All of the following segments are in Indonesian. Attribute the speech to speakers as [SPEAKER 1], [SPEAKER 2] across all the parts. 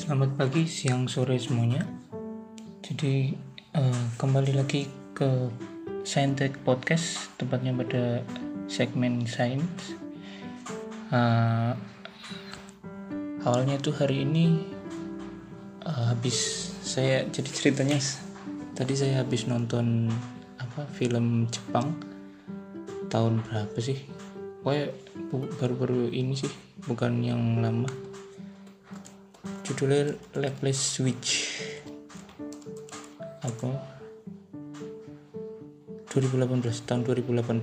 [SPEAKER 1] Selamat pagi, siang, sore semuanya. Jadi uh, kembali lagi ke Scientech Podcast, tepatnya pada segmen Science. Uh, awalnya tuh hari ini uh, habis saya jadi ceritanya tadi saya habis nonton apa film Jepang tahun berapa sih? Pokoknya baru-baru ini sih, bukan yang lama judulnya Laplace Switch. Apa? 2018 tahun 2018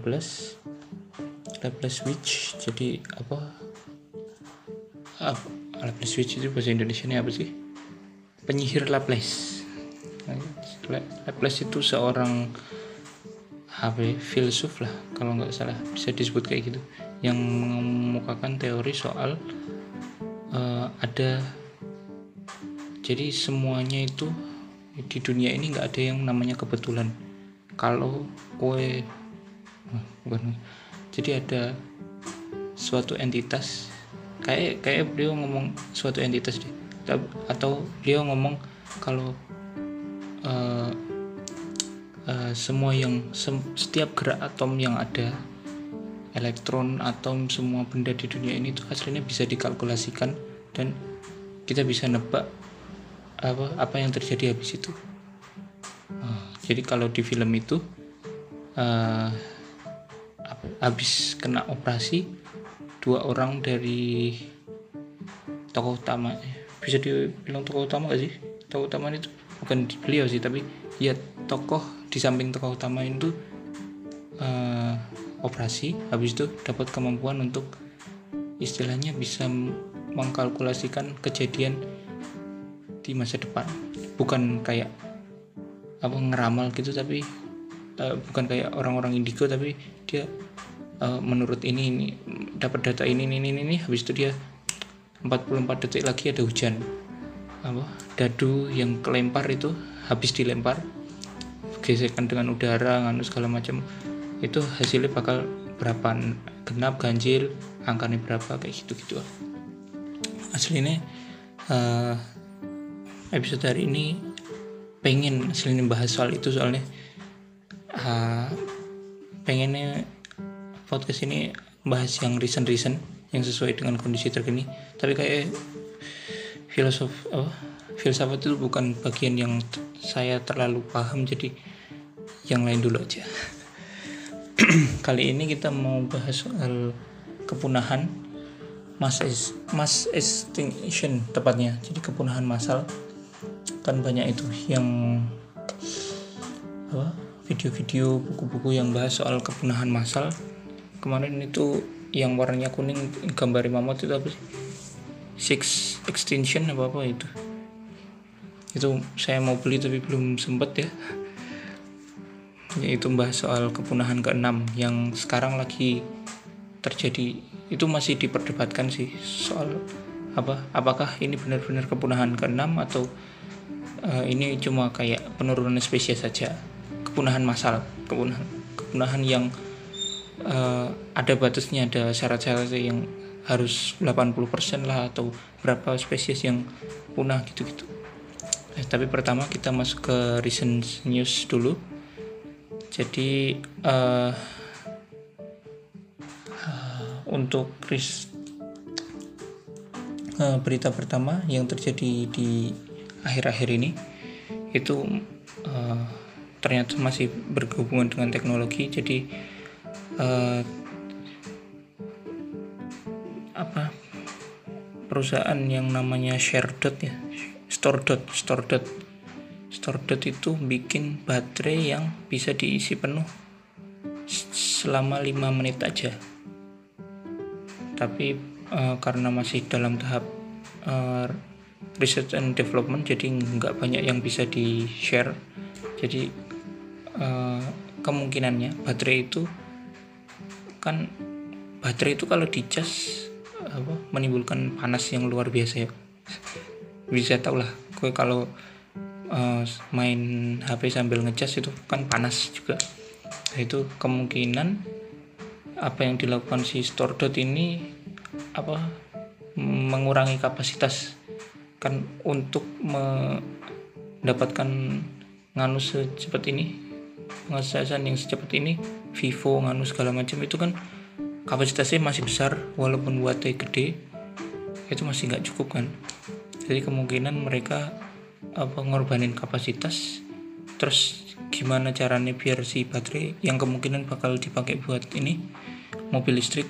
[SPEAKER 1] Laplace Switch jadi apa? Apa Laplace Switch itu bahasa Indonesia ini apa sih? Penyihir Laplace Laplace itu seorang ya, filsuf lah kalau nggak salah. Bisa disebut kayak gitu. Yang mengemukakan teori soal uh, ada jadi semuanya itu di dunia ini nggak ada yang namanya kebetulan. Kalau kue bukan. Jadi ada suatu entitas kayak kayak beliau ngomong suatu entitas deh. Atau beliau ngomong kalau uh, uh, semua yang sem, setiap gerak atom yang ada elektron atom semua benda di dunia ini tuh hasilnya bisa dikalkulasikan dan kita bisa nebak apa apa yang terjadi habis itu. Uh, jadi kalau di film itu uh, habis kena operasi dua orang dari tokoh utama bisa dibilang tokoh utama gak sih? Tokoh utama itu bukan beliau sih tapi ya tokoh di samping tokoh utama itu uh, operasi habis itu dapat kemampuan untuk istilahnya bisa mengkalkulasikan kejadian di masa depan. Bukan kayak apa ngeramal gitu tapi uh, bukan kayak orang-orang indigo tapi dia uh, menurut ini ini dapat data ini ini ini, ini habis itu dia 44 detik lagi ada hujan. Apa dadu yang kelempar itu habis dilempar gesekan dengan udara nganu segala macam itu hasilnya bakal berapa genap ganjil angkanya berapa kayak gitu gitu aslinya uh, episode hari ini pengen selain bahas soal itu soalnya uh, pengennya podcast ini bahas yang recent-recent yang sesuai dengan kondisi terkini. Tapi kayak filosof apa filsafat itu bukan bagian yang saya terlalu paham jadi yang lain dulu aja. Kali ini kita mau bahas soal kepunahan mass, mass extinction tepatnya. Jadi kepunahan massal kan banyak itu yang apa video-video buku-buku yang bahas soal kepunahan massal. Kemarin itu yang warnanya kuning gambar mamut itu apa sih? Six extinction apa apa itu. Itu saya mau beli tapi belum sempet ya. Yaitu bahas soal kepunahan keenam yang sekarang lagi terjadi. Itu masih diperdebatkan sih soal apa? Apakah ini benar-benar kepunahan keenam atau uh, ini cuma kayak penurunan spesies saja? Kepunahan massal kepunahan kepunahan yang uh, ada batasnya ada syarat-syarat yang harus 80% lah atau berapa spesies yang punah gitu-gitu. Eh, tapi pertama kita masuk ke recent news dulu. Jadi uh, untuk uh, berita pertama yang terjadi di akhir-akhir ini itu uh, ternyata masih berhubungan dengan teknologi. Jadi uh, apa perusahaan yang namanya ShareDot ya StoreDot StoreDot StoreDot itu bikin baterai yang bisa diisi penuh selama 5 menit aja. Tapi uh, karena masih dalam tahap uh, research and development jadi nggak banyak yang bisa di share jadi uh, kemungkinannya baterai itu kan baterai itu kalau dicas apa menimbulkan panas yang luar biasa ya. Bisa tau lah gue kalau uh, main HP sambil ngecas itu kan panas juga. Nah, itu kemungkinan apa yang dilakukan si store dot ini apa mengurangi kapasitas. Kan untuk mendapatkan nganu secepat ini pengecasan yang secepat ini Vivo nganu segala macam itu kan kapasitasnya masih besar walaupun wattnya gede itu masih nggak cukup kan. Jadi kemungkinan mereka apa ngorbanin kapasitas. Terus gimana caranya biar si baterai yang kemungkinan bakal dipakai buat ini mobil listrik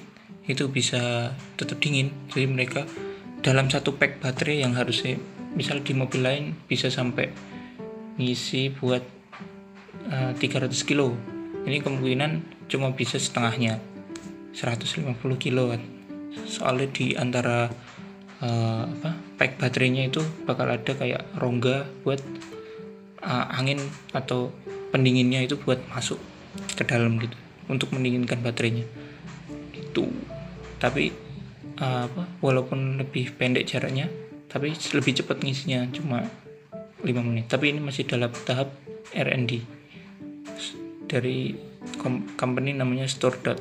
[SPEAKER 1] itu bisa tetap dingin. Jadi mereka dalam satu pack baterai yang harusnya misal di mobil lain bisa sampai ngisi buat uh, eh, 300 kilo. Ini kemungkinan cuma bisa setengahnya 150 kilowatt soalnya di antara uh, apa pack baterainya itu bakal ada kayak rongga buat uh, angin atau pendinginnya itu buat masuk ke dalam gitu untuk mendinginkan baterainya. Itu tapi uh, apa walaupun lebih pendek jaraknya tapi lebih cepat ngisinya cuma 5 menit. Tapi ini masih dalam tahap R&D dari company namanya StoreDot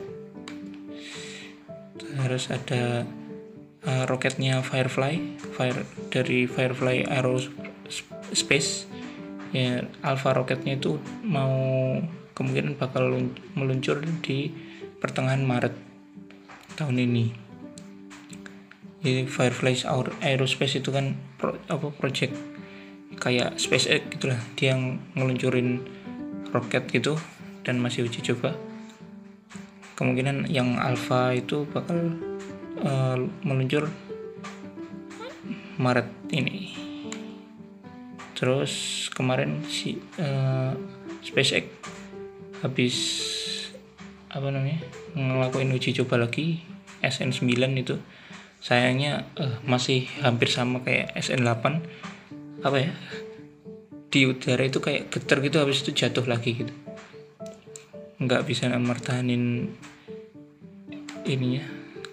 [SPEAKER 1] harus ada uh, roketnya Firefly Fire dari Firefly Aerospace ya Alpha roketnya itu mau kemungkinan bakal meluncur di pertengahan Maret tahun ini. Jadi Firefly Aerospace itu kan pro, apa project kayak SpaceX gitulah. Dia yang ngeluncurin roket gitu dan masih uji coba. Kemungkinan yang alpha itu bakal uh, meluncur Maret ini. Terus kemarin si uh, SpaceX habis apa namanya ngelakuin uji coba lagi SN9 itu. Sayangnya uh, masih hampir sama kayak SN8 apa ya di udara itu kayak getar gitu habis itu jatuh lagi gitu. Nggak bisa mertahanin ininya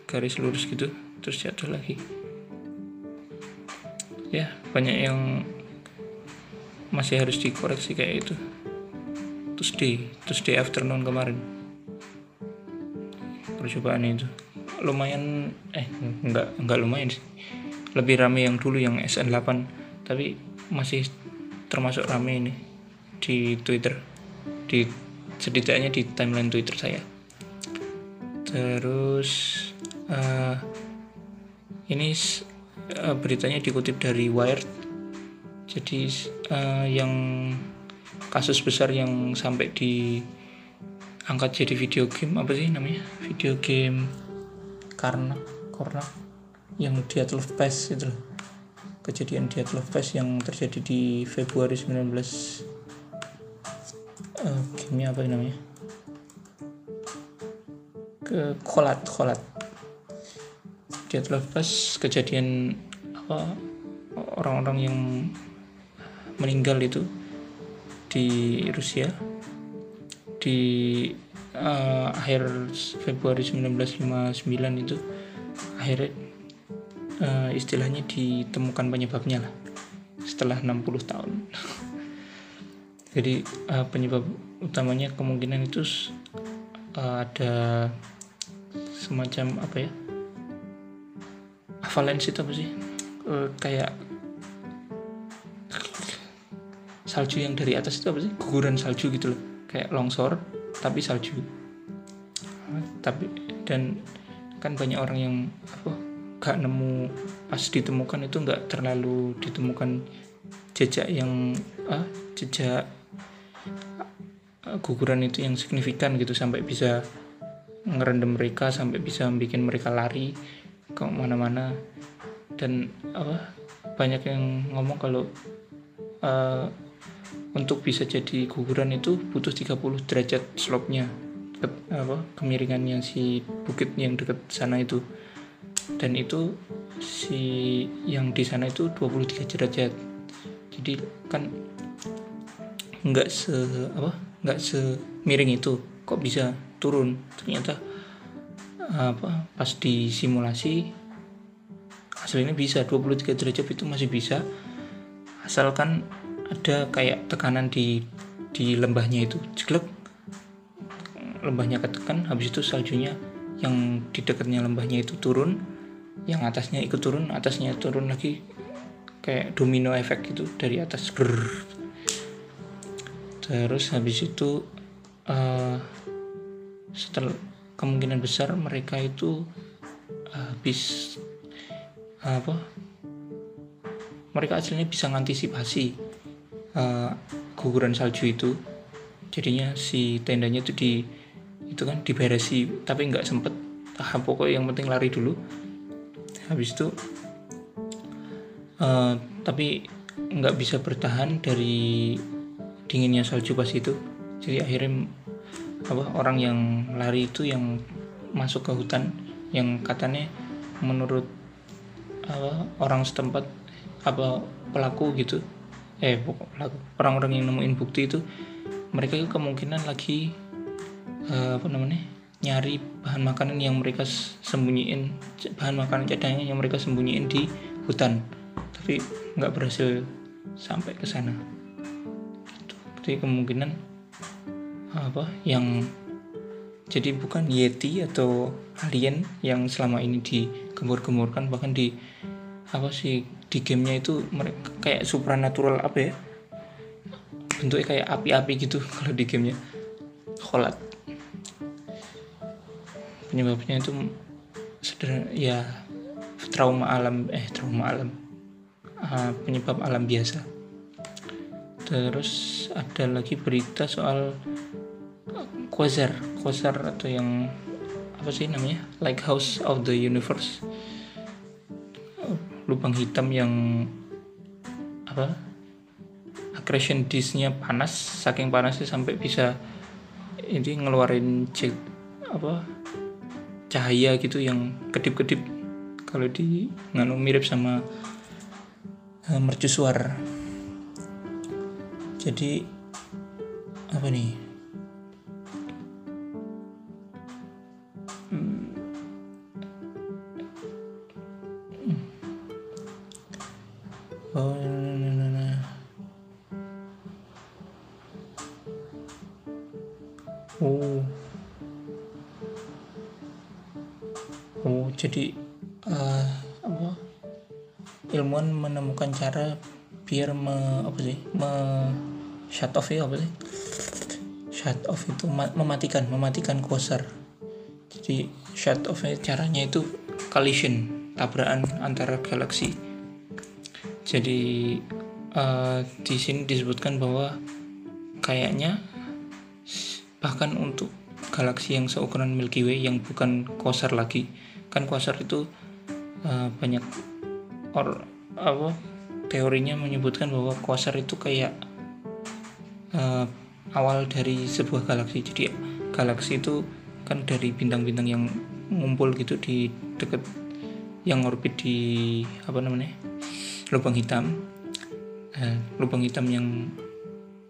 [SPEAKER 1] garis lurus gitu terus jatuh lagi. Ya banyak yang masih harus dikoreksi kayak itu terus di terus di afternoon kemarin percobaan itu. Lumayan eh nggak nggak lumayan sih. Lebih rame yang dulu yang SN8 tapi masih termasuk rame ini di Twitter. Di setidaknya di timeline Twitter saya. Terus uh, ini uh, beritanya dikutip dari Wired. Jadi uh, yang kasus besar yang sampai di angkat jadi video game apa sih namanya? Video game karena karena yang dia pass itu loh. Kejadian Love Fest yang terjadi di Februari 19 uh, eh, gamenya apa namanya? Ke kolat kolat. Love Fest kejadian apa orang-orang yang meninggal itu di Rusia di uh, akhir Februari 1959 itu akhirnya uh, istilahnya ditemukan penyebabnya lah setelah 60 tahun. Jadi uh, penyebab utamanya kemungkinan itu uh, ada semacam apa ya avalanche itu apa sih? Uh, kayak salju yang dari atas itu apa sih? Guguran salju gitu loh kayak longsor tapi salju. Tapi dan kan banyak orang yang apa gak nemu pas ditemukan itu nggak terlalu ditemukan jejak yang ah, jejak ah, guguran itu yang signifikan gitu sampai bisa ngerendam mereka sampai bisa bikin mereka lari ke mana-mana. Dan apa banyak yang ngomong kalau uh, untuk bisa jadi guguran itu butuh 30 derajat slope-nya apa kemiringan yang si bukit yang dekat sana itu. Dan itu si yang di sana itu 23 derajat. Jadi kan nggak se apa nggak semiring itu kok bisa turun? Ternyata apa pas di simulasi hasilnya bisa. 23 derajat itu masih bisa. Asalkan ada kayak tekanan di di lembahnya itu jeglek. Lembahnya ketekan habis itu saljunya yang di dekatnya lembahnya itu turun yang atasnya ikut turun atasnya turun lagi kayak domino efek gitu dari atas. Grrr. terus habis itu uh, setelah kemungkinan besar mereka itu habis apa mereka aslinya bisa mengantisipasi uh, guguran salju itu jadinya si tendanya itu di itu kan diberesi tapi nggak sempet. Tahap pokoknya yang penting lari dulu. Habis itu uh, tapi nggak bisa bertahan dari dinginnya salju pas itu. Jadi akhirnya apa orang yang lari itu yang masuk ke hutan yang katanya menurut apa, orang setempat apa pelaku gitu eh orang-orang yang nemuin bukti itu mereka itu kemungkinan lagi uh, apa namanya nyari bahan makanan yang mereka sembunyiin bahan makanan cadangan yang mereka sembunyiin di hutan tapi nggak berhasil sampai ke sana gitu. jadi kemungkinan apa yang jadi bukan yeti atau alien yang selama ini digembur-gemburkan bahkan di apa sih di gamenya itu mereka kayak supranatural apa ya? Bentuknya kayak api-api gitu kalau di gamenya. Kholat penyebabnya itu sederhana ya trauma alam eh trauma alam. Uh, penyebab alam biasa. Terus ada lagi berita soal quasar. Quasar atau yang apa sih namanya? Like house of the universe lubang hitam yang apa accretion disknya panas saking panasnya sampai bisa ini ngeluarin cek apa cahaya gitu yang kedip-kedip. Kalau di nganu mirip sama uh, mercusuar jadi apa nih oh oh. Oh jadi uh, apa? Ilmuwan menemukan cara biar me, apa sih? Me shut off ya apa sih? Shut off itu mematikan mematikan quasar jadi shut off caranya itu collision tabrakan antara galaksi jadi uh, di sini disebutkan bahwa kayaknya bahkan untuk galaksi yang seukuran Milky Way yang bukan quasar lagi. Kan quasar itu uh, banyak or apa teorinya menyebutkan bahwa quasar itu kayak uh, awal dari sebuah galaksi. Jadi galaksi itu kan dari bintang-bintang yang ngumpul gitu di dekat yang orbit di apa namanya lubang hitam. Uh, lubang hitam yang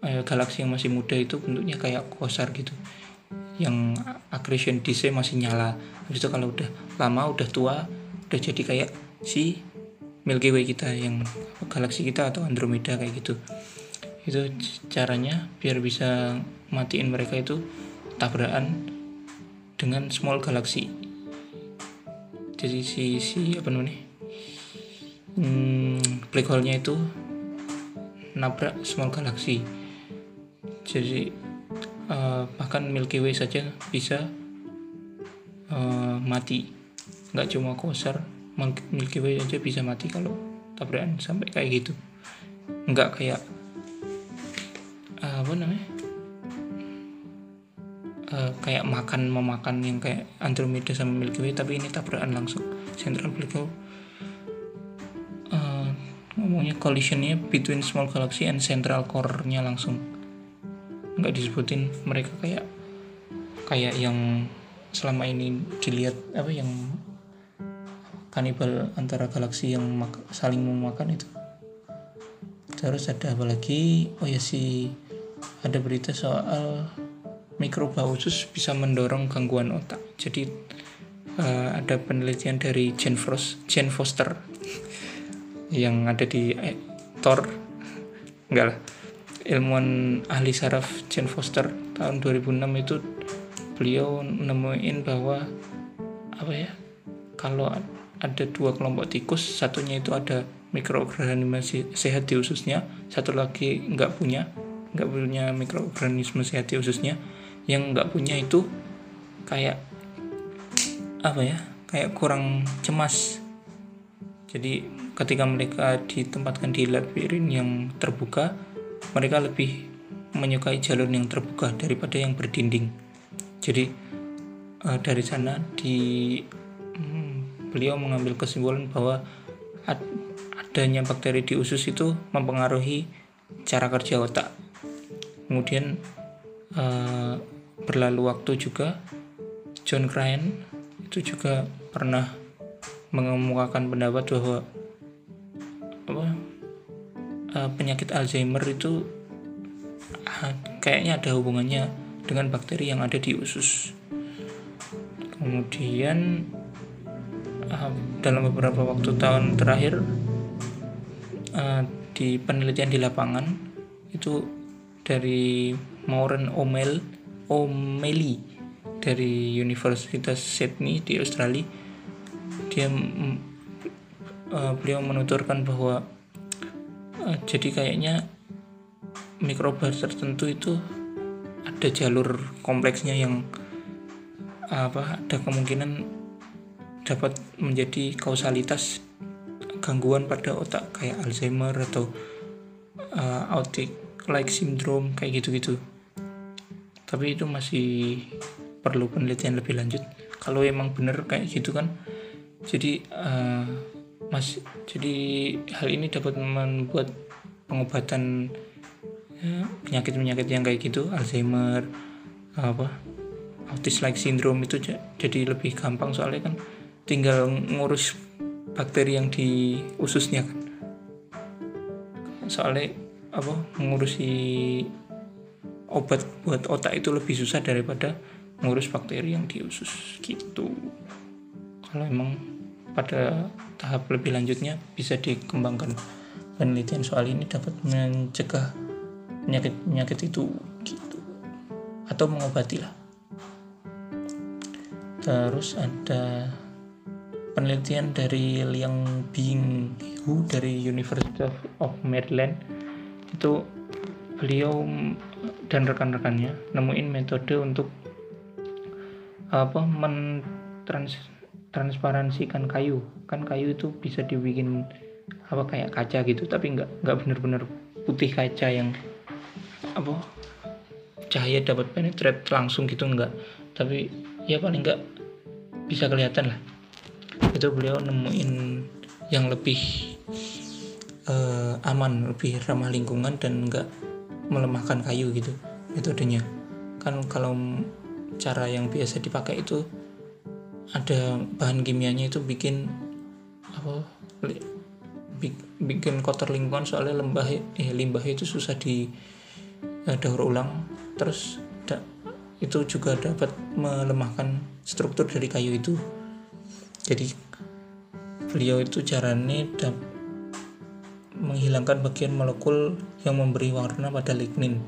[SPEAKER 1] eh, galaksi yang masih muda itu bentuknya kayak kosar gitu. Yang accretion disk masih nyala. Habis itu kalau udah lama udah tua udah jadi kayak si Milky Way kita yang galaksi kita atau Andromeda kayak gitu. Itu caranya biar bisa matiin mereka itu tabrakan dengan small galaxy jadi si si apa namanya? Hmm, black hole-nya itu nabrak small galaxy jadi uh, bahkan Milky Way saja bisa uh, mati. Nggak cuma Quasar Milky Way aja bisa mati kalau tabrakan sampai kayak gitu. Nggak kayak uh, apa namanya? Uh, kayak makan memakan yang kayak Andromeda sama Milky Way tapi ini tabrakan langsung. Central black hole ngomongnya collisionnya between small galaxy and central core-nya langsung. Nggak disebutin mereka kayak kayak yang selama ini dilihat apa yang kanibal antara galaksi yang saling memakan itu. Terus ada apa lagi? Oh ya sih ada berita soal mikroba usus bisa mendorong gangguan otak. Jadi uh, ada penelitian dari Jane Frost Jane Foster yang ada di eh, Thor. Enggak lah. Ilmuwan ahli saraf Jane Foster tahun 2006 itu beliau nemuin bahwa apa ya kalau ada dua kelompok tikus satunya itu ada mikroorganisme sehat di ususnya satu lagi nggak punya nggak punya mikroorganisme sehat di ususnya. Yang nggak punya itu kayak apa ya kayak kurang cemas. Jadi ketika mereka ditempatkan di labirin yang terbuka mereka lebih menyukai jalur yang terbuka daripada yang berdinding. Jadi uh, dari sana di hmm, beliau mengambil kesimpulan bahwa ad, adanya bakteri di usus itu mempengaruhi cara kerja otak. Kemudian uh, berlalu waktu juga. John Crane itu juga pernah mengemukakan pendapat bahwa apa uh, penyakit Alzheimer itu uh, kayaknya ada hubungannya dengan bakteri yang ada di usus. Kemudian uh, dalam beberapa waktu tahun terakhir uh, di penelitian di lapangan itu dari Maureen O'Mel O'Malley dari Universitas Sydney di Australia dia uh, beliau menuturkan bahwa uh, jadi kayaknya mikroba tertentu itu ada jalur kompleksnya yang apa ada kemungkinan dapat menjadi kausalitas gangguan pada otak kayak Alzheimer atau uh, autic like syndrome kayak gitu-gitu. Tapi itu masih perlu penelitian lebih lanjut. Kalau emang bener kayak gitu kan jadi uh, mas jadi hal ini dapat membuat pengobatan ya, penyakit-penyakit yang kayak gitu Alzheimer apa autis like syndrome itu jadi lebih gampang soalnya kan tinggal ngurus bakteri yang di ususnya kan. Soalnya apa mengurusi obat buat otak itu lebih susah daripada ngurus bakteri yang di usus gitu. Kalau emang pada tahap lebih lanjutnya bisa dikembangkan. Penelitian soal ini dapat mencegah penyakit-penyakit itu gitu. Atau mengobati lah terus ada penelitian dari Liang Bing Hu dari University of Maryland. Itu beliau dan rekan-rekannya nemuin metode untuk apa mentrans transparansikan kayu. Kan kayu itu bisa dibikin apa kayak kaca gitu tapi nggak nggak bener-bener putih kaca yang apa cahaya dapat penetrate langsung gitu nggak. Tapi ya paling nggak bisa kelihatan lah. Itu beliau nemuin yang lebih uh, aman lebih ramah lingkungan dan nggak melemahkan kayu gitu metodenya. Kan kalau cara yang biasa dipakai itu ada bahan kimianya itu bikin apa bikin kotor lingkungan soalnya lembah eh limbah itu susah di eh, daur ulang. Terus da, itu juga dapat melemahkan struktur dari kayu itu. Jadi beliau itu caranya menghilangkan bagian molekul yang memberi warna pada lignin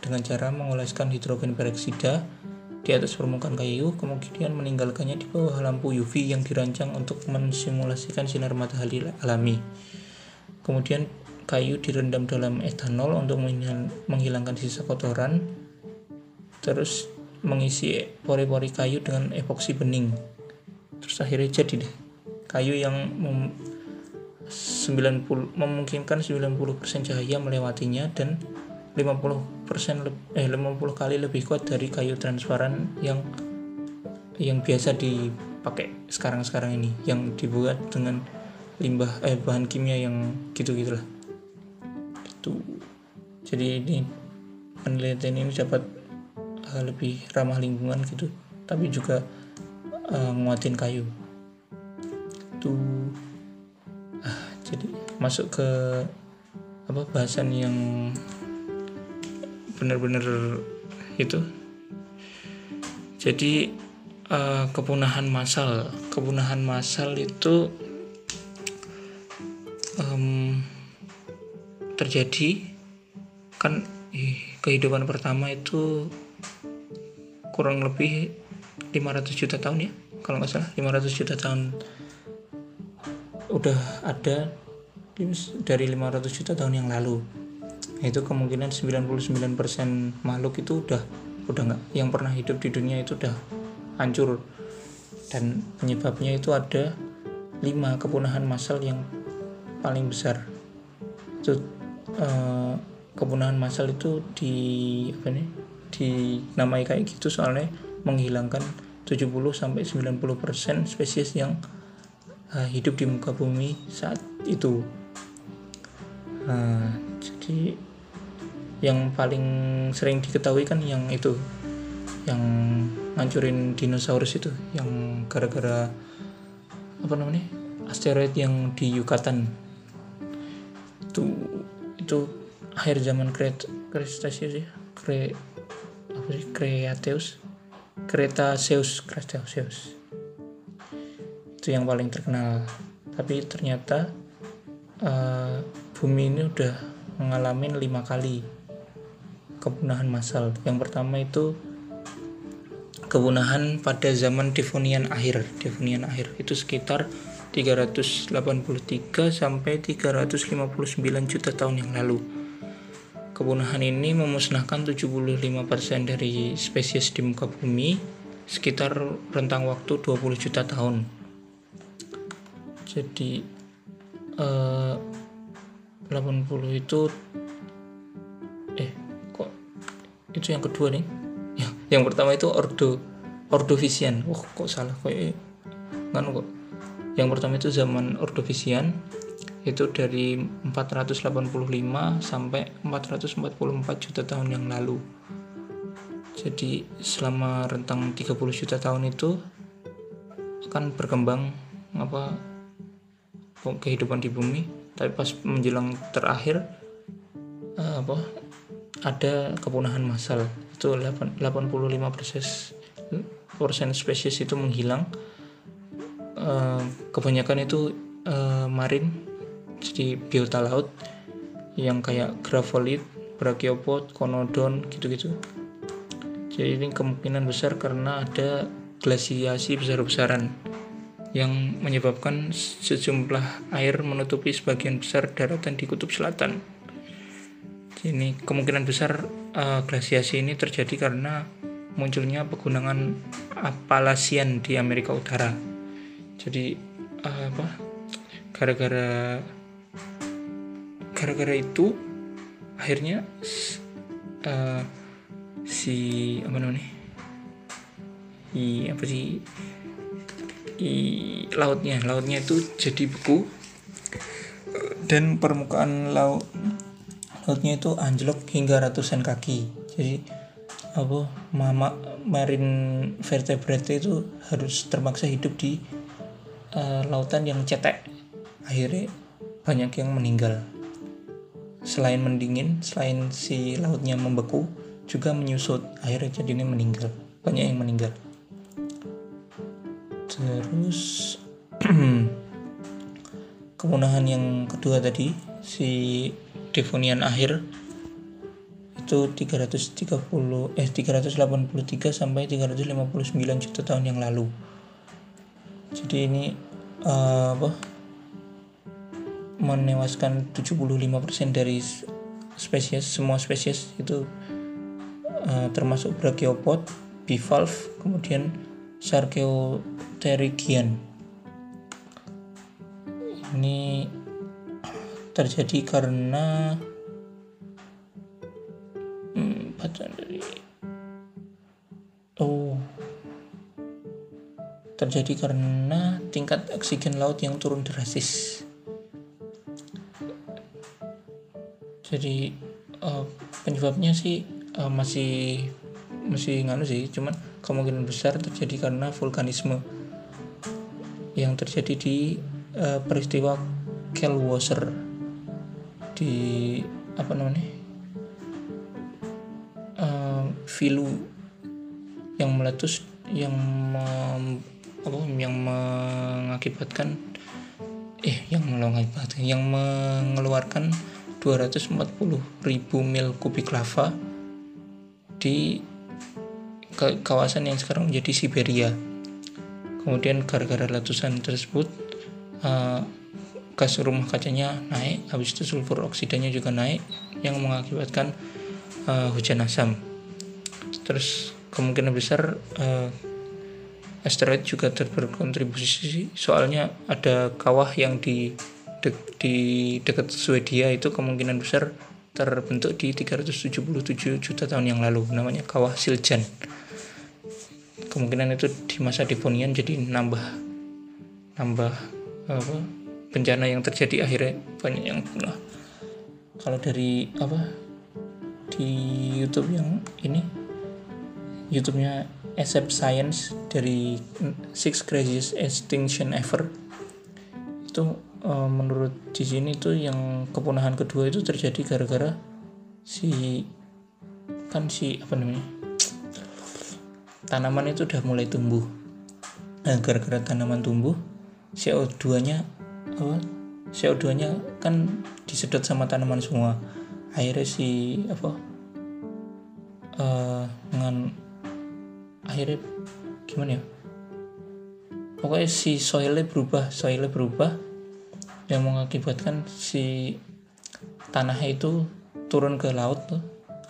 [SPEAKER 1] dengan cara mengoleskan hidrogen peroksida di atas permukaan kayu, kemudian meninggalkannya di bawah lampu UV yang dirancang untuk mensimulasikan sinar matahari alami. Kemudian kayu direndam dalam etanol untuk menghilangkan sisa kotoran, terus mengisi pori-pori kayu dengan epoksi bening. Terus akhirnya jadi deh kayu yang mem 90 memungkinkan 90% cahaya melewatinya dan 50% eh 50 kali lebih kuat dari kayu transparan yang yang biasa dipakai sekarang-sekarang ini yang dibuat dengan limbah eh bahan kimia yang gitu-gitulah. Itu. Jadi ini penelitian ini dapat uh, lebih ramah lingkungan gitu, tapi juga uh, nguatin kayu. Itu ah, jadi masuk ke apa bahasan yang benar-benar itu. Jadi uh, kepunahan massal kepunahan massal itu um, terjadi kan eh, kehidupan pertama itu kurang lebih 500 juta tahun ya kalau nggak salah. 500 juta tahun udah ada dari 500 juta tahun yang lalu itu kemungkinan 99% makhluk itu udah udah nggak yang pernah hidup di dunia itu udah hancur dan penyebabnya itu ada lima kepunahan massal yang paling besar itu eh, kepunahan massal itu di apa nih dinamai kayak gitu soalnya menghilangkan 70 sampai 90% spesies yang uh, hidup di muka bumi saat itu. Nah, jadi yang paling sering diketahui kan yang itu yang ngancurin dinosaurus itu yang gara-gara apa namanya asteroid yang di Yucatan. Itu itu akhir zaman Cretaceous ya? Kre, apa sih? Cretaceous Cretaceous. Itu yang paling terkenal. Tapi ternyata uh, bumi ini udah mengalami lima kali kepunahan massal. Yang pertama itu kepunahan pada zaman Devonian akhir. Devonian akhir itu sekitar 383 sampai 359 juta tahun yang lalu. Kepunahan ini memusnahkan 75% dari spesies di muka bumi sekitar rentang waktu 20 juta tahun. Jadi eh, 80 itu eh kok itu yang kedua nih? Yang, yang pertama itu ordo ordovisian. Oh kok salah? Kok kan kok? Yang pertama itu zaman ordovisian itu dari 485 sampai 444 juta tahun yang lalu. Jadi selama rentang 30 juta tahun itu akan berkembang apa kehidupan di bumi tapi pas menjelang terakhir uh, apa ada kepunahan massal. Itu 85 persen spesies itu menghilang. Uh, kebanyakan itu uh, marin jadi biota laut yang kayak gravolid, brachiopod, konodon gitu-gitu. Jadi ini kemungkinan besar karena ada glasiasi besar-besaran yang menyebabkan sejumlah air menutupi sebagian besar daratan di kutub selatan. Ini kemungkinan besar uh, glasiasi ini terjadi karena munculnya pegunungan Appalachian di Amerika Utara. Jadi uh, apa? Gara-gara gara-gara itu akhirnya uh, si apa namanya? I apa sih di lautnya. Lautnya itu jadi beku. Dan permukaan laut lautnya itu anjlok hingga ratusan kaki. Jadi apa mama marin vertebrate itu harus terpaksa hidup di uh, lautan yang cetek. Akhirnya banyak yang meninggal. Selain mendingin selain si lautnya membeku juga menyusut. Akhirnya jadinya meninggal. Banyak yang meninggal terus kepunahan yang kedua tadi si Devonian akhir itu 330 eh 383 sampai 359 juta tahun yang lalu. Jadi ini uh, apa menewaskan 75% dari spesies semua spesies itu uh, termasuk brachiopod, bivalve, kemudian Sarkeoterigian. Ini terjadi karena hmm, dari oh terjadi karena tingkat oksigen laut yang turun drastis. Jadi uh, penyebabnya sih uh, masih masih nganu sih, cuman kemungkinan besar terjadi karena vulkanisme yang terjadi di uh, peristiwa Kelwasser di apa namanya uh, Vilu yang meletus yang mem, apa yang mengakibatkan eh yang mengakibatkan yang mengeluarkan 240 ribu mil kubik lava di kawasan yang sekarang menjadi Siberia. Kemudian gara-gara letusan tersebut uh, gas rumah kacanya naik habis itu sulfur oksidanya juga naik yang mengakibatkan uh, hujan asam. Terus kemungkinan besar uh, asteroid juga berkontribusi soalnya ada kawah yang di de, di dekat Swedia itu kemungkinan besar terbentuk di 377 juta tahun yang lalu namanya kawah Siljan kemungkinan itu di masa Devonian jadi nambah nambah apa bencana yang terjadi akhirnya banyak yang punah kalau dari apa di YouTube yang ini YouTube-nya SF Science dari Six Craziest Extinction Ever. Itu uh, menurut di sini tuh yang kepunahan kedua itu terjadi gara-gara si kan si apa namanya tanaman itu udah mulai tumbuh. Nah gara-gara tanaman tumbuh CO2 nya apa CO2 nya kan disedot sama tanaman semua. Akhirnya si apa uh, dengan akhirnya gimana ya? Pokoknya si soilnya berubah soilnya berubah. Yang mengakibatkan si tanahnya itu turun ke laut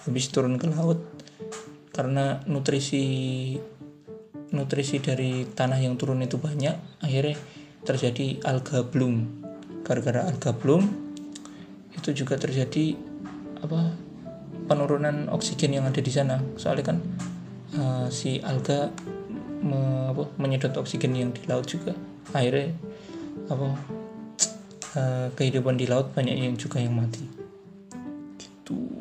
[SPEAKER 1] habis turun ke laut karena nutrisi nutrisi dari tanah yang turun itu banyak akhirnya terjadi alga bloom. Gara-gara alga bloom itu juga terjadi apa penurunan oksigen yang ada di sana. Soalnya kan uh, si alga me, apa, menyedot oksigen yang di laut juga. Akhirnya apa uh, kehidupan di laut banyak yang juga yang mati. Gitu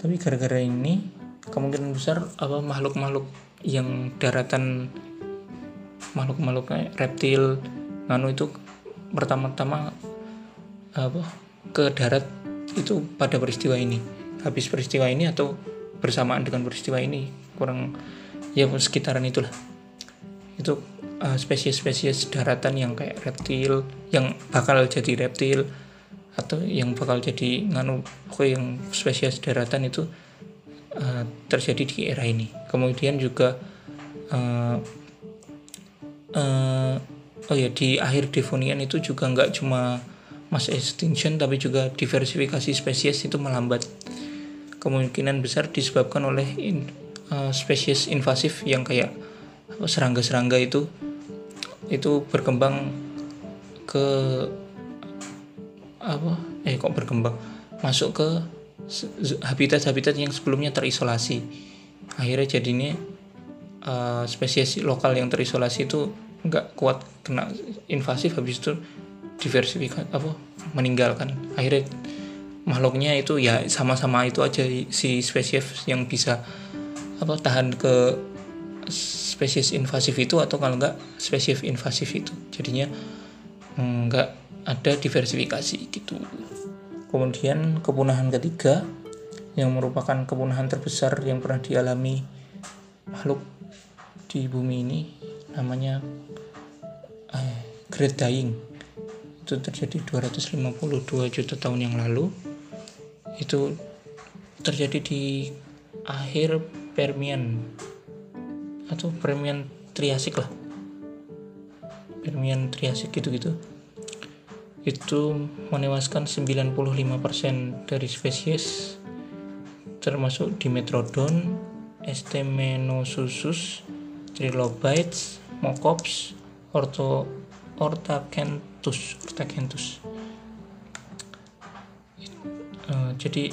[SPEAKER 1] tapi gara-gara ini kemungkinan besar apa makhluk-makhluk yang daratan makhluk-makhluk reptil nano itu pertama-tama apa ke darat itu pada peristiwa ini. Habis peristiwa ini atau bersamaan dengan peristiwa ini kurang ya sekitaran itulah. Itu uh, spesies-spesies daratan yang kayak reptil yang bakal jadi reptil atau yang bakal jadi nganu yang spesies daratan itu uh, terjadi di era ini. Kemudian juga uh, uh, oh ya di akhir Devonian itu juga nggak cuma mass extinction tapi juga diversifikasi spesies itu melambat. Kemungkinan besar disebabkan oleh in, uh, spesies invasif yang kayak serangga-serangga itu itu berkembang ke apa? Eh kok berkembang? Masuk ke habitat-habitat yang sebelumnya terisolasi. Akhirnya jadinya uh, spesies lokal yang terisolasi itu nggak kuat kena invasif habis itu diversifikasi apa meninggalkan. Akhirnya makhluknya itu ya sama-sama itu aja si spesies yang bisa apa tahan ke spesies invasif itu atau kalau enggak spesies invasif itu. Jadinya enggak ada diversifikasi gitu. Kemudian kepunahan ketiga yang merupakan kepunahan terbesar yang pernah dialami makhluk di bumi ini namanya eh, Great Dying. Itu terjadi 252 juta tahun yang lalu. Itu terjadi di akhir Permian atau Permian Triasik lah. Permian Triasik gitu-gitu itu menewaskan 95% dari spesies termasuk Dimetrodon, Estemenosusus, Trilobites, Mokops, Orto, Ortakentus. Uh, jadi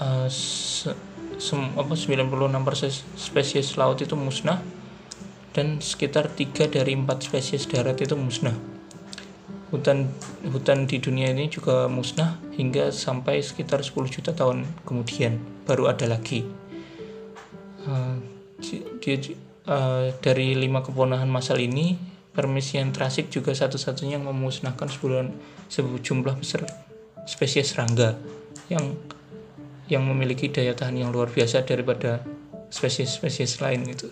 [SPEAKER 1] uh, se, sem, apa 96% spesies laut itu musnah dan sekitar 3 dari 4 spesies darat itu musnah hutan hutan di dunia ini juga musnah hingga sampai sekitar 10 juta tahun kemudian. Baru ada lagi. Uh, di, uh, dari lima kepunahan masal ini permisian trasik juga satu-satunya yang memusnahkan sebulan sejumlah besar spesies serangga yang yang memiliki daya tahan yang luar biasa daripada spesies-spesies lain itu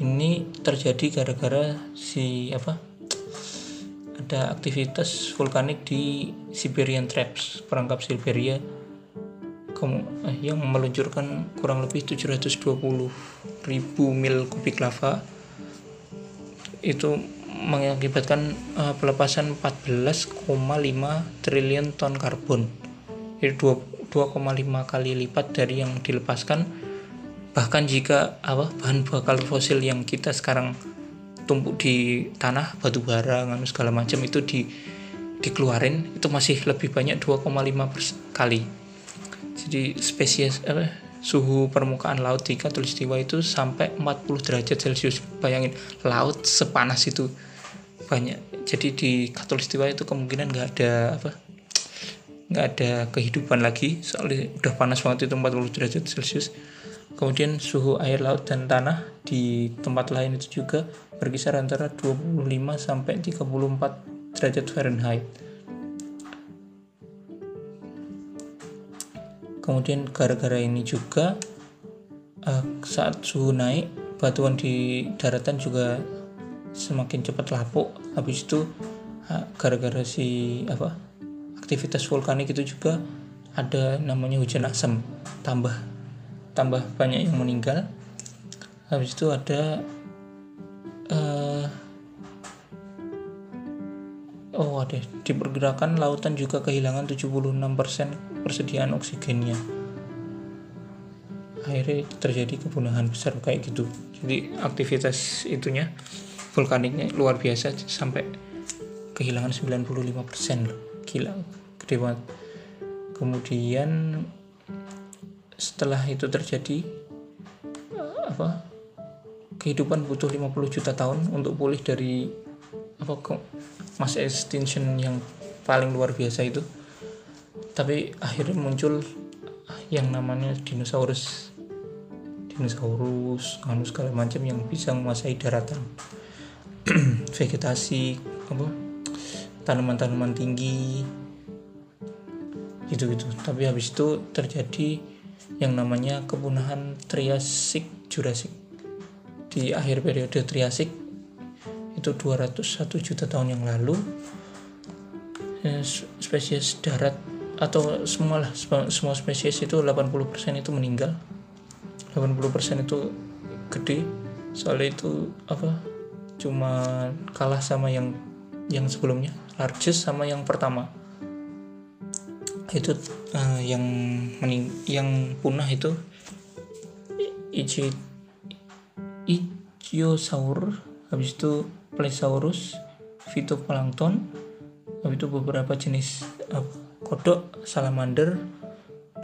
[SPEAKER 1] ini terjadi gara-gara si apa ada aktivitas vulkanik di Siberian Traps perangkap Siberia eh, yang meluncurkan kurang lebih 720 ribu mil kubik lava itu mengakibatkan uh, pelepasan 14,5 triliun ton karbon. Jadi 2,5 kali lipat dari yang dilepaskan bahkan jika apa bahan bakar fosil yang kita sekarang tumpuk di tanah batu bara segala macam itu di dikeluarin itu masih lebih banyak 2,5 kali. Jadi spesies apa suhu permukaan laut di Katulistiwa itu sampai 40 derajat Celcius. Bayangin laut sepanas itu banyak. Jadi di Katulistiwa itu kemungkinan nggak ada apa nggak ada kehidupan lagi. Soalnya udah panas banget itu 40 derajat Celcius kemudian suhu air laut dan tanah di tempat lain itu juga berkisar antara 25 sampai 34 derajat Fahrenheit. Kemudian gara-gara ini juga uh, saat suhu naik batuan di daratan juga semakin cepat lapuk. Habis itu gara-gara si apa aktivitas vulkanik itu juga ada namanya hujan asam tambah tambah banyak yang meninggal. Habis itu ada uh, oh ada. Di pergerakan lautan juga kehilangan 76% persediaan oksigennya. Akhirnya terjadi kepunahan besar kayak gitu. Jadi aktivitas itunya vulkaniknya luar biasa sampai kehilangan 95% loh gila gede banget. Kemudian setelah itu terjadi apa kehidupan butuh 50 juta tahun untuk pulih dari apa mass extinction yang paling luar biasa itu. Tapi akhirnya muncul yang namanya dinosaurus. Dinosaurus anu segala macam yang bisa menguasai daratan. Vegetasi apa tanaman-tanaman tinggi gitu-gitu. Tapi habis itu terjadi yang namanya kepunahan Triasik Jurassic. Di akhir periode Triasik itu 201 juta tahun yang lalu eh, spesies darat atau semua lah semua spesies itu 80% itu meninggal. 80% itu gede. Soalnya itu apa? Cuma kalah sama yang yang sebelumnya. Largest sama yang pertama itu uh, yang mening yang punah itu Ichi Ichthyosaur habis itu Plesiosaurus Phytoplankton habis itu beberapa jenis apa kodok, salamander,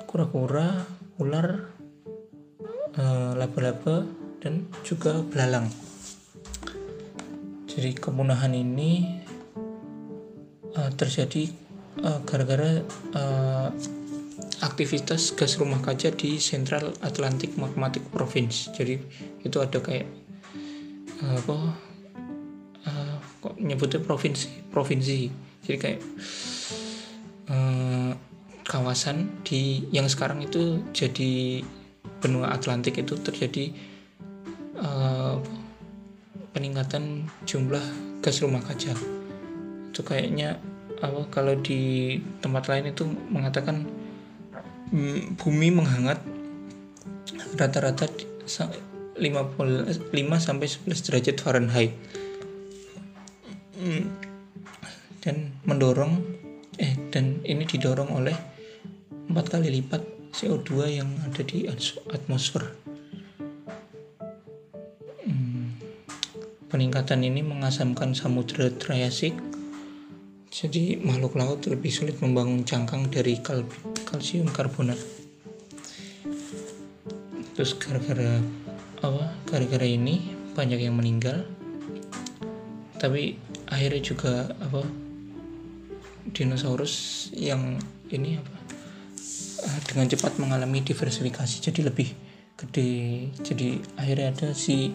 [SPEAKER 1] kura-kura, ular, eh, laba-laba, dan juga belalang. Jadi kepunahan ini uh, terjadi uh, gara-gara uh, aktivitas gas rumah kaca di Central Atlantic Magmatic Province. Jadi itu ada kayak uh, apa? Uh, kok nyebutnya provinsi, provinsi. Jadi kayak eh, kawasan di yang sekarang itu jadi benua Atlantik itu terjadi eh, peningkatan jumlah gas rumah kaca itu kayaknya apa kalau di tempat lain itu mengatakan mm, bumi menghangat rata-rata 5 sampai 11 derajat Fahrenheit mm, dan mendorong eh dan ini didorong oleh empat kali lipat CO2 yang ada di atmosfer. Hmm, peningkatan ini mengasamkan samudera Triasik, jadi makhluk laut lebih sulit membangun cangkang dari kal kalsium karbonat. Terus gara-gara apa? Gara-gara ini banyak yang meninggal, tapi akhirnya juga apa? dinosaurus yang ini apa uh, dengan cepat mengalami diversifikasi jadi lebih gede jadi akhirnya ada si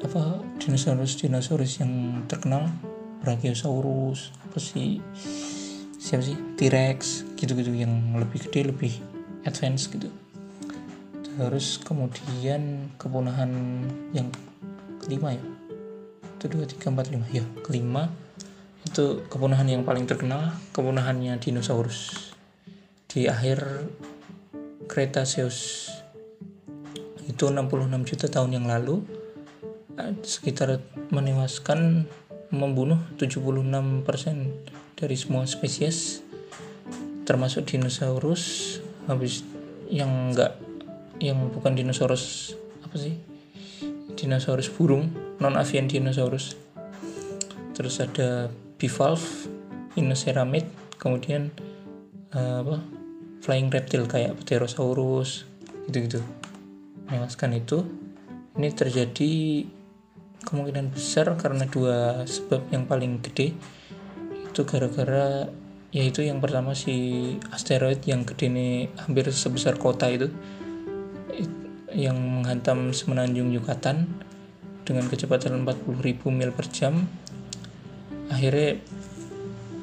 [SPEAKER 1] apa dinosaurus dinosaurus yang terkenal Brachiosaurus apa sih? Siapa sih? T-Rex gitu-gitu yang lebih gede lebih advance gitu. Terus kemudian kepunahan yang kelima ya? Itu dua tiga empat lima. Ya kelima. Itu kepunahan yang paling terkenal kepunahannya dinosaurus. Di akhir Cretaceous. Itu 66 juta tahun yang lalu. Sekitar menewaskan membunuh 76% dari semua spesies termasuk dinosaurus. Habis yang enggak yang bukan dinosaurus apa sih? Dinosaurus burung non avian dinosaurus. Terus ada bivalve inoceramid kemudian uh, apa? Flying reptile kayak pterosaurus gitu-gitu. Menewaskan itu. Ini terjadi kemungkinan besar karena dua sebab yang paling gede itu gara-gara yaitu yang pertama si asteroid yang gede ini hampir sebesar kota itu yang menghantam semenanjung Yucatan dengan kecepatan 40.000 mil per jam. Akhirnya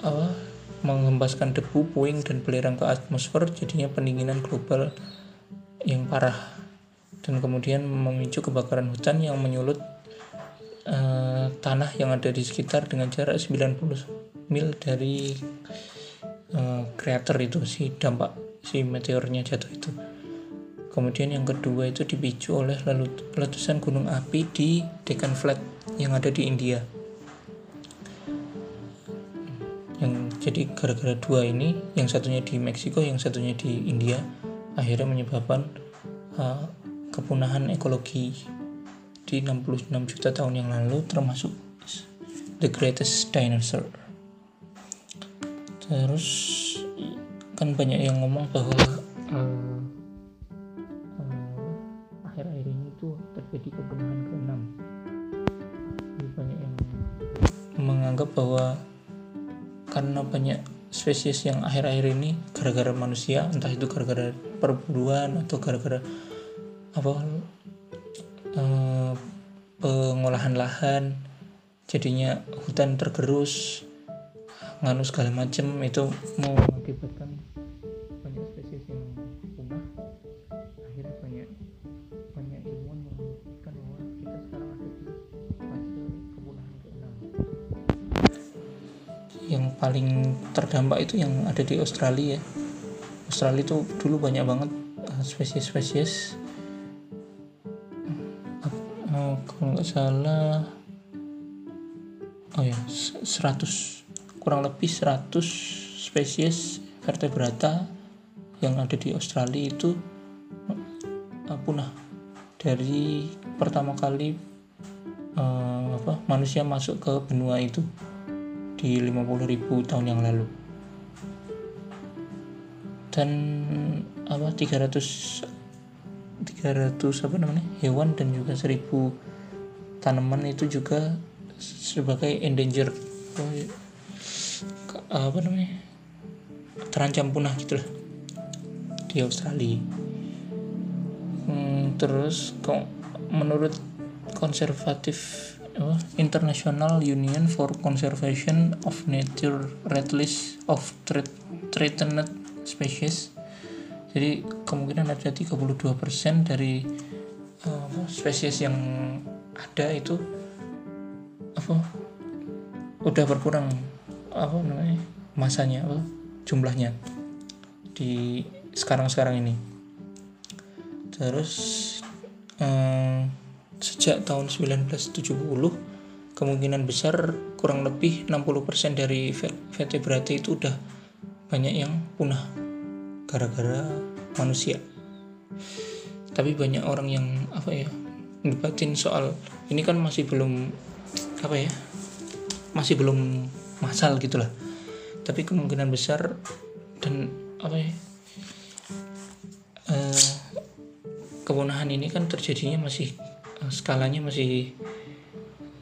[SPEAKER 1] apa mengembaskan debu, puing dan belerang ke atmosfer jadinya pendinginan global yang parah. Dan kemudian memicu kebakaran hutan yang menyulut uh, tanah yang ada di sekitar dengan jarak 90 mil dari uh, krater itu si dampak si meteornya jatuh itu. Kemudian yang kedua itu dipicu oleh letusan gunung api di Deccan Flat yang ada di India. Yang jadi gara-gara dua ini yang satunya di Meksiko yang satunya di India akhirnya menyebabkan uh, kepunahan ekologi di 66 juta tahun yang lalu termasuk the greatest dinosaur. Terus kan banyak yang ngomong bahwa uh, uh, akhir-akhir ini tuh terjadi keenam. Jadi banyak yang menganggap bahwa karena banyak spesies yang akhir-akhir ini gara-gara manusia entah itu gara-gara perburuan atau gara-gara apa uh, pengolahan lahan jadinya hutan tergerus nganu segala macam itu mengakibatkan banyak spesies yang punah akhirnya banyak banyak ilmuwan membuktikan bahwa kita sekarang ada di fase kepunahan keenam yang paling terdampak itu yang ada di Australia. Australia itu dulu banyak banget eh, spesies-spesies kalau nggak salah. Oh ya 100 kurang lebih 100 spesies vertebrata yang ada di Australia itu uh, punah. Dari pertama kali uh, apa manusia masuk ke benua itu di 50.000 tahun yang lalu. Dan apa 300 300 apa namanya hewan dan juga 1000 tanaman itu juga sebagai endanger apa namanya terancam punah gitu lah di Australia. Hmm, terus kok menurut konservatif International Union for Conservation of Nature Red List of Threatened Species. Jadi kemungkinan ada 32% dari uh, spesies yang ada itu apa udah berkurang apa namanya masanya apa jumlahnya di sekarang-sekarang ini. Terus um, sejak tahun 1970 kemungkinan besar kurang lebih 60% dari vertebrata itu udah banyak yang punah gara-gara manusia. Tapi banyak orang yang apa ya debatin soal ini kan masih belum apa ya masih belum masal gitulah tapi kemungkinan besar dan apa ya uh, kepunahan ini kan terjadinya masih uh, skalanya masih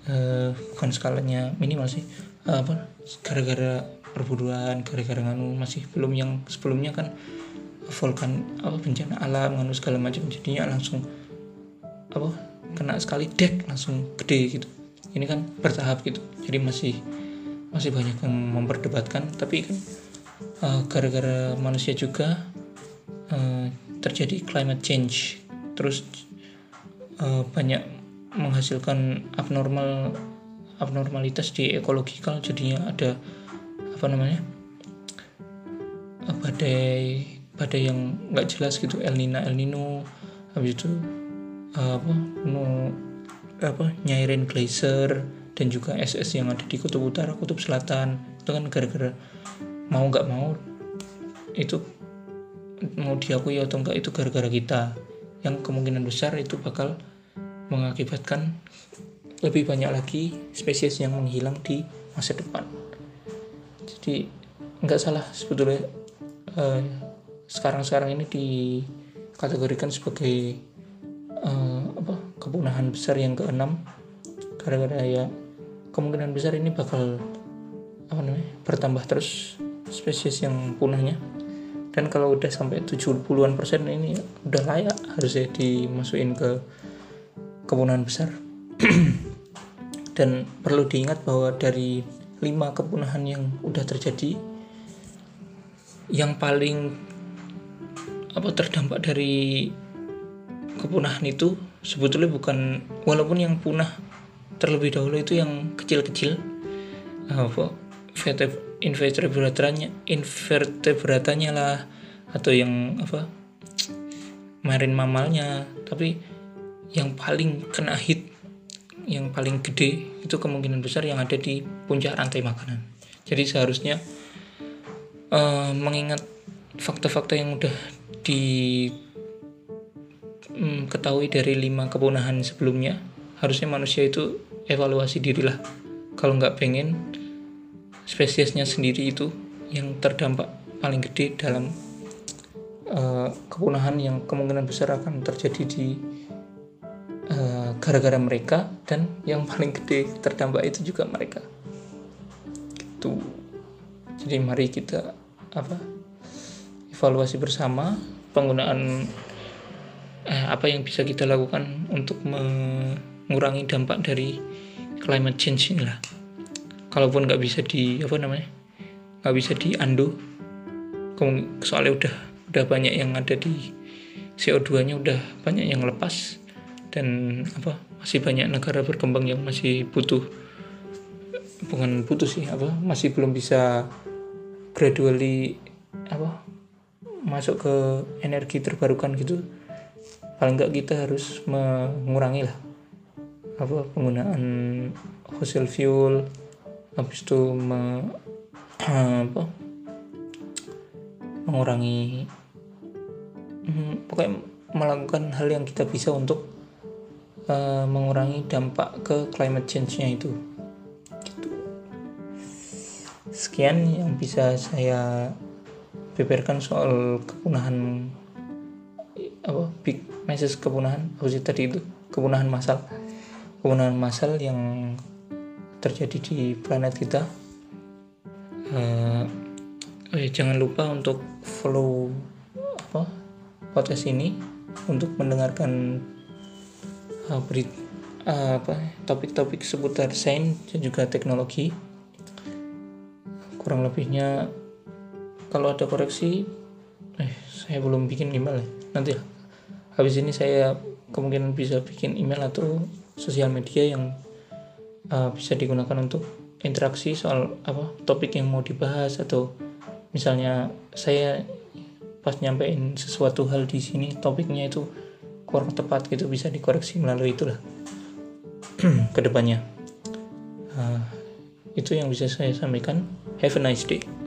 [SPEAKER 1] uh, bukan skalanya minimal sih uh, apa gara-gara perburuan gara-gara nganu masih belum yang sebelumnya kan vulkan apa bencana alam nganu segala macam jadinya langsung apa kena sekali dek langsung gede gitu. Ini kan bertahap gitu. Jadi masih masih banyak yang memperdebatkan. Tapi kan uh, gara-gara manusia juga uh, terjadi climate change. Terus uh, banyak menghasilkan abnormal abnormalitas di ekologikal jadinya ada apa namanya badai badai yang nggak jelas gitu. El Nino El Nino. Habis itu apa no, apa nyairin glacier dan juga SS yang ada di kutub utara kutub selatan. Itu kan gara-gara mau nggak mau itu mau diakui atau enggak itu gara-gara kita. Yang kemungkinan besar itu bakal mengakibatkan lebih banyak lagi spesies yang menghilang di masa depan. Jadi nggak salah sebetulnya eh, sekarang-sekarang ini dikategorikan sebagai kepunahan besar yang keenam. Gara-gara ya kemungkinan besar ini bakal apa namanya bertambah terus spesies yang punahnya. Dan kalau udah sampai 70-an persen ini udah layak harusnya dimasukin ke kepunahan besar. Dan perlu diingat bahwa dari lima kepunahan yang udah terjadi yang paling apa terdampak dari kepunahan itu sebetulnya bukan walaupun yang punah terlebih dahulu itu yang kecil-kecil apa invertebratanya invertebratanya lah atau yang apa marin mamalnya. Tapi yang paling kena hit yang paling gede itu kemungkinan besar yang ada di puncak rantai makanan. Jadi seharusnya uh, mengingat fakta-fakta yang udah diketahui hmm, dari lima kepunahan sebelumnya harusnya manusia itu evaluasi dirilah. Kalau nggak pengen spesiesnya sendiri itu yang terdampak paling gede dalam uh, kepunahan yang kemungkinan besar akan terjadi di eh, gara-gara uh, mereka dan yang paling gede terdampak itu juga mereka. Gitu. Jadi mari kita apa evaluasi bersama penggunaan eh, apa yang bisa kita lakukan untuk mengurangi dampak dari climate change ini lah kalaupun nggak bisa di apa namanya nggak bisa diandu soalnya udah udah banyak yang ada di CO2 nya udah banyak yang lepas dan apa masih banyak negara berkembang yang masih butuh bukan butuh sih apa masih belum bisa gradually apa masuk ke energi terbarukan gitu paling nggak kita harus mengurangi lah apa penggunaan fossil fuel habis itu me, apa mengurangi hmm, pokoknya melakukan hal yang kita bisa untuk uh, mengurangi dampak ke climate change-nya itu gitu. sekian yang bisa saya beberkan soal kepunahan apa big message kepunahan apa sih tadi itu kepunahan massal. Kepunahan massal yang terjadi di planet kita. Uh, eh, jangan lupa untuk follow apa podcast ini untuk mendengarkan uh, berit, uh, apa topik-topik seputar sains dan juga teknologi. Kurang lebihnya kalau ada koreksi eh saya belum bikin email ya. Nanti habis ini saya kemungkinan bisa bikin email atau sosial media yang uh, bisa digunakan untuk interaksi soal apa topik yang mau dibahas atau misalnya saya pas nyampein sesuatu hal di sini topiknya itu kurang tepat gitu bisa dikoreksi melalui itulah ke depannya uh, itu yang bisa saya sampaikan. Have a nice day